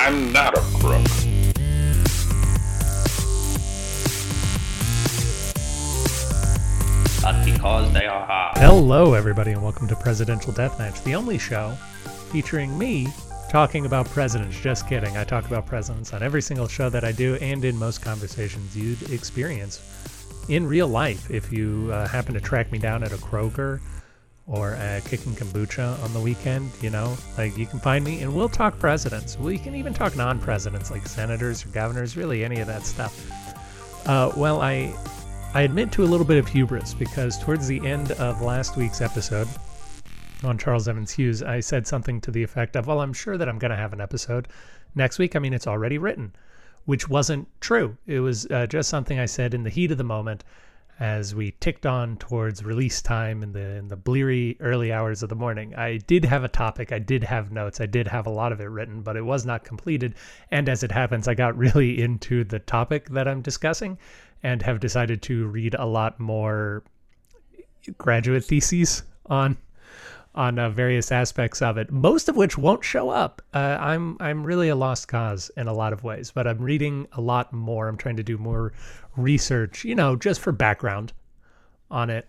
I'm not a crook. Because they are. Hello, everybody, and welcome to Presidential Deathmatch, the only show featuring me talking about presidents. Just kidding. I talk about presidents on every single show that I do and in most conversations you'd experience in real life if you uh, happen to track me down at a Kroger or at Kicking Kombucha on the weekend. You know, like you can find me and we'll talk presidents. We can even talk non presidents like senators or governors, really any of that stuff. Uh, well, I. I admit to a little bit of hubris because towards the end of last week's episode, on Charles Evans Hughes, I said something to the effect of, Well, I'm sure that I'm going to have an episode next week. I mean, it's already written, which wasn't true. It was uh, just something I said in the heat of the moment as we ticked on towards release time in the in the bleary early hours of the morning. I did have a topic, I did have notes, I did have a lot of it written, but it was not completed. And as it happens, I got really into the topic that I'm discussing and have decided to read a lot more graduate theses on on uh, various aspects of it, most of which won't show up. Uh, I'm I'm really a lost cause in a lot of ways, but I'm reading a lot more. I'm trying to do more research, you know, just for background on it.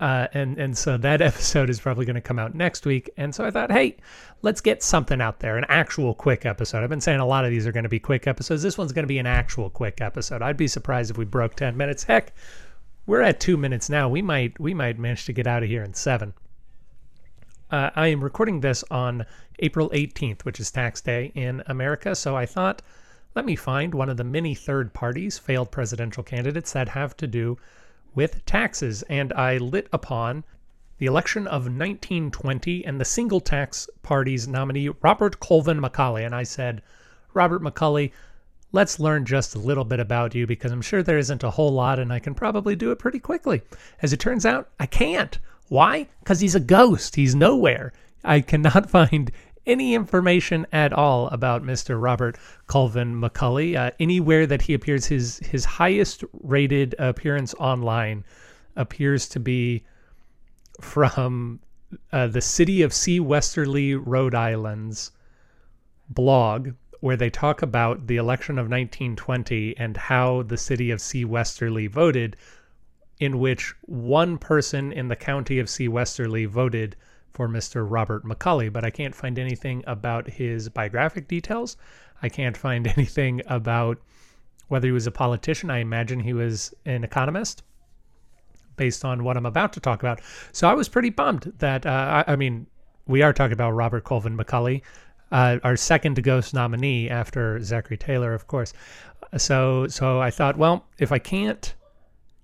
Uh, and and so that episode is probably going to come out next week. And so I thought, hey, let's get something out there, an actual quick episode. I've been saying a lot of these are going to be quick episodes. This one's going to be an actual quick episode. I'd be surprised if we broke 10 minutes. Heck, we're at two minutes now. We might we might manage to get out of here in seven. Uh, I am recording this on April 18th, which is tax day in America. So I thought, let me find one of the many third parties, failed presidential candidates that have to do with taxes. And I lit upon the election of 1920 and the single tax party's nominee, Robert Colvin Macauley. And I said, Robert Macauley, let's learn just a little bit about you because I'm sure there isn't a whole lot and I can probably do it pretty quickly. As it turns out, I can't. Why? Because he's a ghost. He's nowhere. I cannot find any information at all about Mr. Robert Colvin Macauley. Uh, anywhere that he appears, his his highest rated appearance online appears to be from uh, the city of Sea Westerly, Rhode Island's blog, where they talk about the election of 1920 and how the city of Sea Westerly voted, in which one person in the county of C. Westerly voted for Mr. Robert Macauley, but I can't find anything about his biographic details. I can't find anything about whether he was a politician. I imagine he was an economist based on what I'm about to talk about. So I was pretty bummed that, uh, I, I, mean, we are talking about Robert Colvin Macauley, uh, our second Ghost nominee after Zachary Taylor, of course. So, so I thought, well, if I can't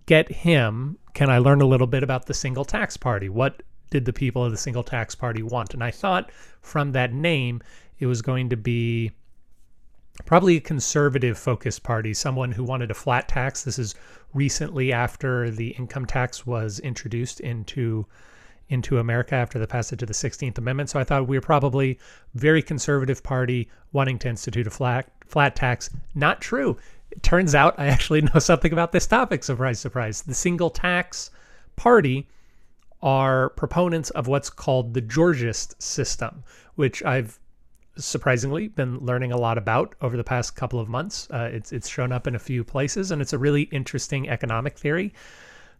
get him, can I learn a little bit about the single tax party? What did the people of the single tax party want? And I thought from that name, it was going to be probably a conservative focused party, someone who wanted a flat tax. This is recently after the income tax was introduced into into America after the passage of the 16th Amendment. So I thought we were probably very conservative party wanting to institute a flat flat tax. Not true. It turns out I actually know something about this topic. Surprise, surprise. The single tax party are proponents of what's called the Georgist system, which I've surprisingly been learning a lot about over the past couple of months. Uh, it's it's shown up in a few places, and it's a really interesting economic theory.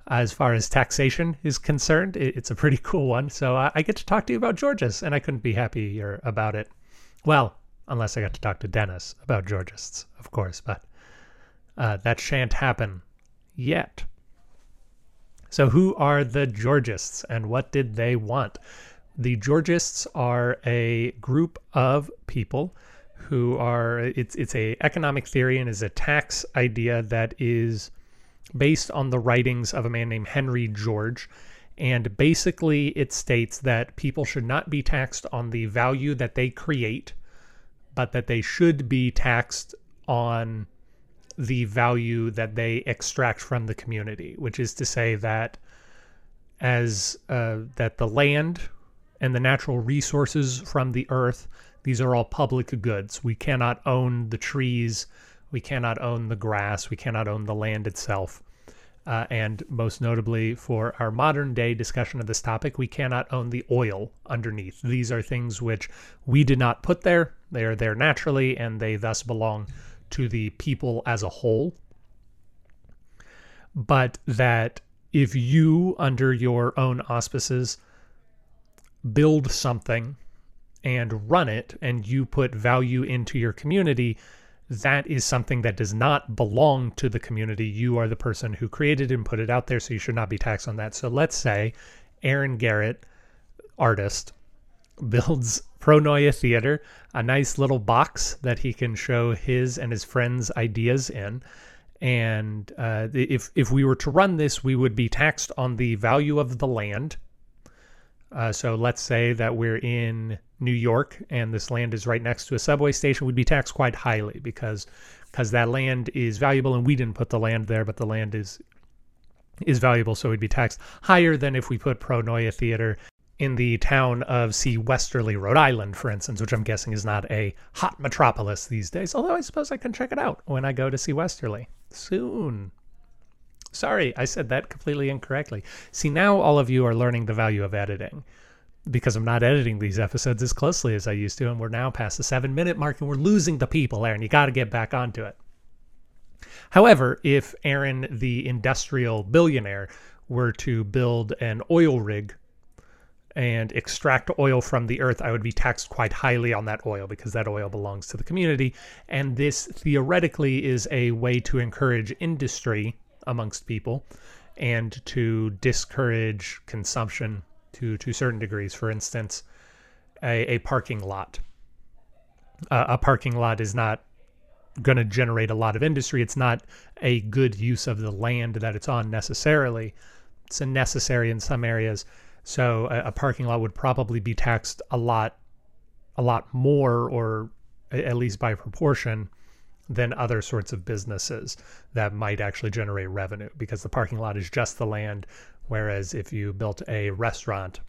As far as taxation is concerned, it's a pretty cool one. So I, get to talk to you about Georgists, and I couldn't be happier about it. Well, unless I got to talk to Dennis about Georgists, of course, but uh, that shan't happen yet. So, who are the Georgists and what did they want? The Georgists are a group of people who are it's it's a economic theory and is a tax idea that is based on the writings of a man named Henry George and basically it states that people should not be taxed on the value that they create but that they should be taxed on the value that they extract from the community, which is to say that as uh, that the land and the natural resources from the earth, these are all public goods. We cannot own the trees, we cannot own the grass, we cannot own the land itself. Uh, and most notably, for our modern day discussion of this topic, we cannot own the oil underneath. These are things which we did not put there. They are there naturally, and they thus belong to the people as a whole. But that if you, under your own auspices, build something and run it, and you put value into your community, that is something that does not belong to the community. You are the person who created and put it out there, so you should not be taxed on that. So let's say Aaron Garrett, artist, builds Pronoia Theater, a nice little box that he can show his and his friends' ideas in. And uh, if if we were to run this, we would be taxed on the value of the land. Uh, so let's say that we're in New York and this land is right next to a subway station, we'd be taxed quite highly because because that land is valuable and we didn't put the land there, but the land is is valuable, so we'd be taxed higher than if we put Pronoia Theater in the town of Sea Westerly, Rhode Island, for instance, which I'm guessing is not a hot metropolis these days. Although I suppose I can check it out when I go to Sea Westerly soon. Sorry, I said that completely incorrectly. See, now all of you are learning the value of editing because I'm not editing these episodes as closely as I used to, and we're now past the seven minute mark and we're losing the people Aaron. you got to get back onto it. However, if Aaron, the industrial billionaire, were to build an oil rig and extract oil from the earth, I would be taxed quite highly on that oil because that oil belongs to the community. And this theoretically is a way to encourage industry amongst people and to discourage consumption to to certain degrees. For instance, a, a parking lot. Uh, a parking lot is not going to generate a lot of industry. It's not a good use of the land that it's on necessarily. It's a necessary in some areas. So a, a parking lot would probably be taxed a lot, a lot more, or at least by proportion, than other sorts of businesses that might actually generate revenue because the parking lot is just the land Whereas if you built a restaurant,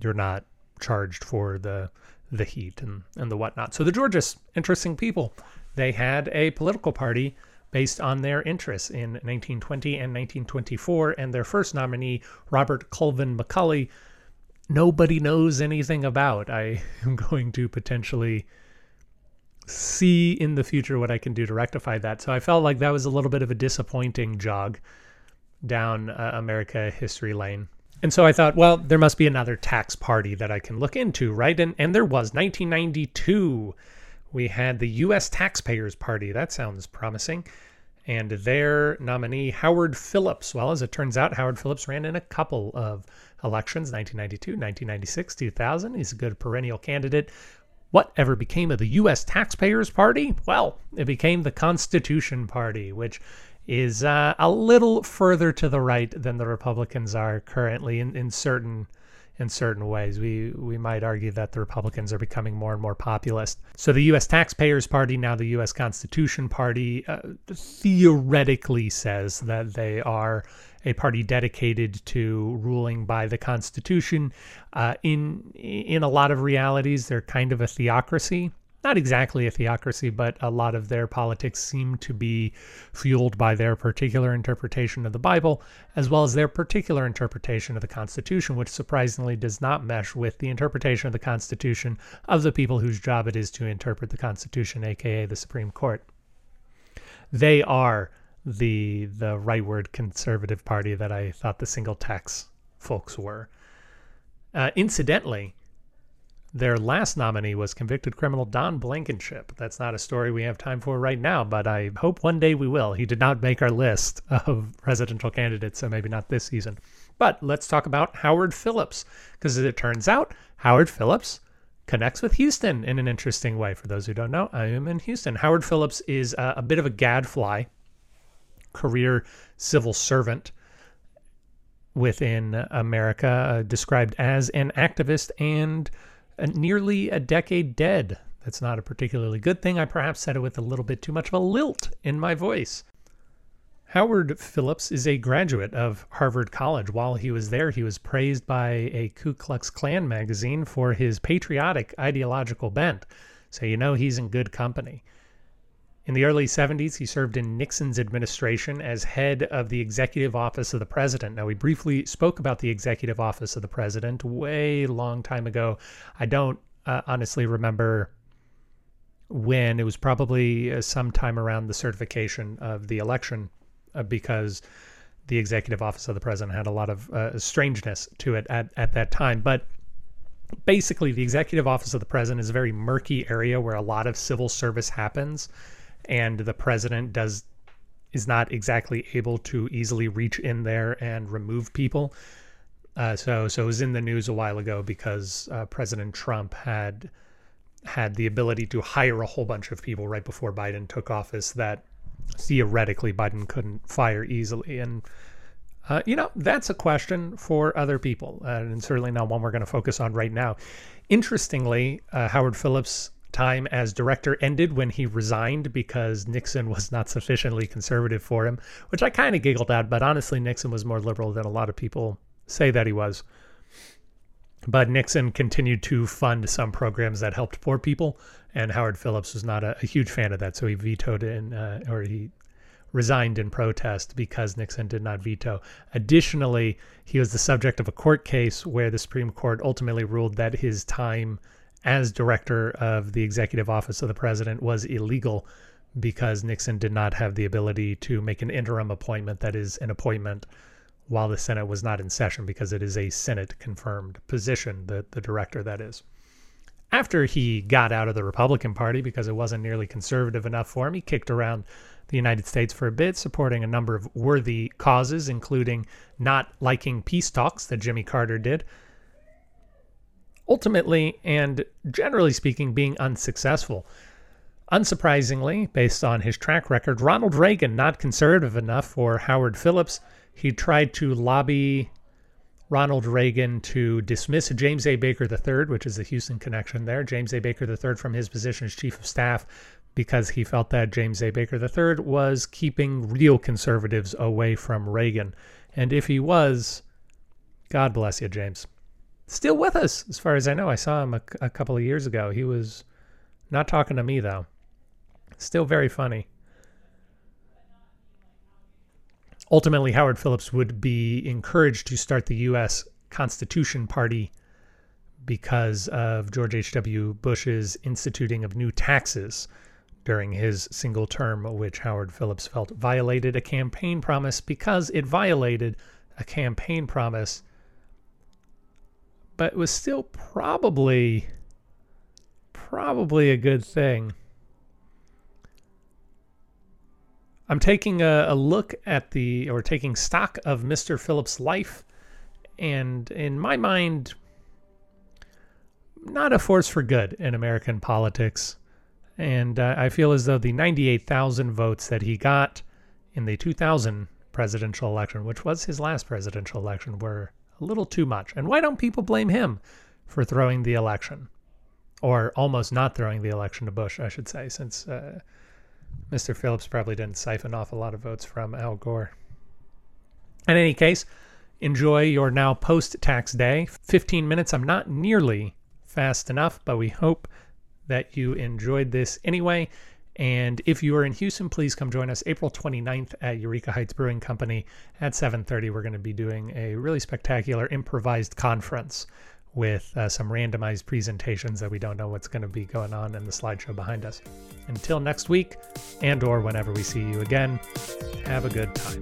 you're not charged for the the heat and, and the whatnot. So the Georgists, interesting people. They had a political party based on their interests in 1920 and 1924, and their first nominee, Robert Colvin Macauley, nobody knows anything about. I am going to potentially see in the future what I can do to rectify that. So I felt like that was a little bit of a disappointing jog down uh, America history lane. And so I thought, well, there must be another tax party that I can look into, right? And and there was 1992. We had the U.S. Taxpayers Party. That sounds promising. And their nominee, Howard Phillips. Well, as it turns out, Howard Phillips ran in a couple of elections 1992, 1996, 2000. He's a good perennial candidate. Whatever became of the U.S. Taxpayers Party? Well, it became the Constitution Party, which is uh, a little further to the right than the Republicans are currently in, in certain in certain ways. We we might argue that the Republicans are becoming more and more populist. So the U.S. Taxpayers Party, now the U.S. Constitution Party, uh, theoretically says that they are a party dedicated to ruling by the Constitution. Uh, in in a lot of realities, they're kind of a theocracy not exactly a theocracy, but a lot of their politics seem to be fueled by their particular interpretation of the Bible, as well as their particular interpretation of the Constitution, which surprisingly does not mesh with the interpretation of the Constitution of the people whose job it is to interpret the Constitution, aka the Supreme Court. They are the the rightward conservative party that I thought the single tax folks were. Uh, incidentally, their last nominee was convicted criminal Don Blankenship. That's not a story we have time for right now, but I hope one day we will. He did not make our list of presidential candidates, so maybe not this season. But let's talk about Howard Phillips, because as it turns out, Howard Phillips connects with Houston in an interesting way. For those who don't know, I am in Houston. Howard Phillips is a, a bit of a gadfly, career civil servant within America, uh, described as an activist and nearly a decade dead. That's not a particularly good thing. I perhaps said it with a little bit too much of a lilt in my voice. Howard Phillips is a graduate of Harvard College. While he was there, he was praised by a Ku Klux Klan magazine for his patriotic ideological bent. So you know he's in good company. In the early 70s, he served in Nixon's administration as head of the Executive Office of the President. Now, we briefly spoke about the Executive Office of the President way long time ago. I don't uh, honestly remember when. It was probably uh, sometime around the certification of the election uh, because the Executive Office of the President had a lot of uh, strangeness to it at, at that time. But basically, the Executive Office of the President is a very murky area where a lot of civil service happens and the president does is not exactly able to easily reach in there and remove people. Uh, so so it was in the news a while ago because uh, President Trump had had the ability to hire a whole bunch of people right before Biden took office that theoretically Biden couldn't fire easily and. Uh, you know, that's a question for other people, and certainly not one we're going to focus on right now. Interestingly, uh, Howard Phillips time as director ended when he resigned because Nixon was not sufficiently conservative for him, which I kind of giggled at, but honestly, Nixon was more liberal than a lot of people say that he was. But Nixon continued to fund some programs that helped poor people, and Howard Phillips was not a, a huge fan of that, so he vetoed in, uh, or he resigned in protest because Nixon did not veto. Additionally, he was the subject of a court case where the Supreme Court ultimately ruled that his time as director of the executive office of the president was illegal because Nixon did not have the ability to make an interim appointment that is an appointment while the Senate was not in session because it is a Senate confirmed position, the, the director that is. After he got out of the Republican Party because it wasn't nearly conservative enough for him, he kicked around the United States for a bit, supporting a number of worthy causes, including not liking peace talks that Jimmy Carter did, ultimately and generally speaking being unsuccessful. Unsurprisingly, based on his track record, Ronald Reagan, not conservative enough for Howard Phillips, he tried to lobby Ronald Reagan to dismiss James A. Baker III, which is the Houston connection there, James A. Baker III from his position as chief of staff because he felt that James A. Baker III was keeping real conservatives away from Reagan. And if he was, God bless you, James still with us, as far as I know. I saw him a, a couple of years ago. He was not talking to me, though. Still very funny. Ultimately, Howard Phillips would be encouraged to start the U.S. Constitution Party because of George H.W. Bush's instituting of new taxes during his single term, which Howard Phillips felt violated a campaign promise because it violated a campaign promise but it was still probably probably a good thing. I'm taking a, a, look at the or taking stock of Mr. Phillips' life, and in my mind, not a force for good in American politics. And uh, I feel as though the 98,000 votes that he got in the 2000 presidential election, which was his last presidential election, were a little too much. And why don't people blame him for throwing the election? Or almost not throwing the election to Bush, I should say, since uh, Mr. Phillips probably didn't siphon off a lot of votes from Al Gore. In any case, enjoy your now post tax day. 15 minutes, I'm not nearly fast enough, but we hope that you enjoyed this anyway. And if you are in Houston, please come join us April 29th at Eureka Heights Brewing Company at 7:30. We're going to be doing a really spectacular improvised conference with uh, some randomized presentations that we don't know what's going to be going on in the slideshow behind us. Until next week and or whenever we see you again, have a good time.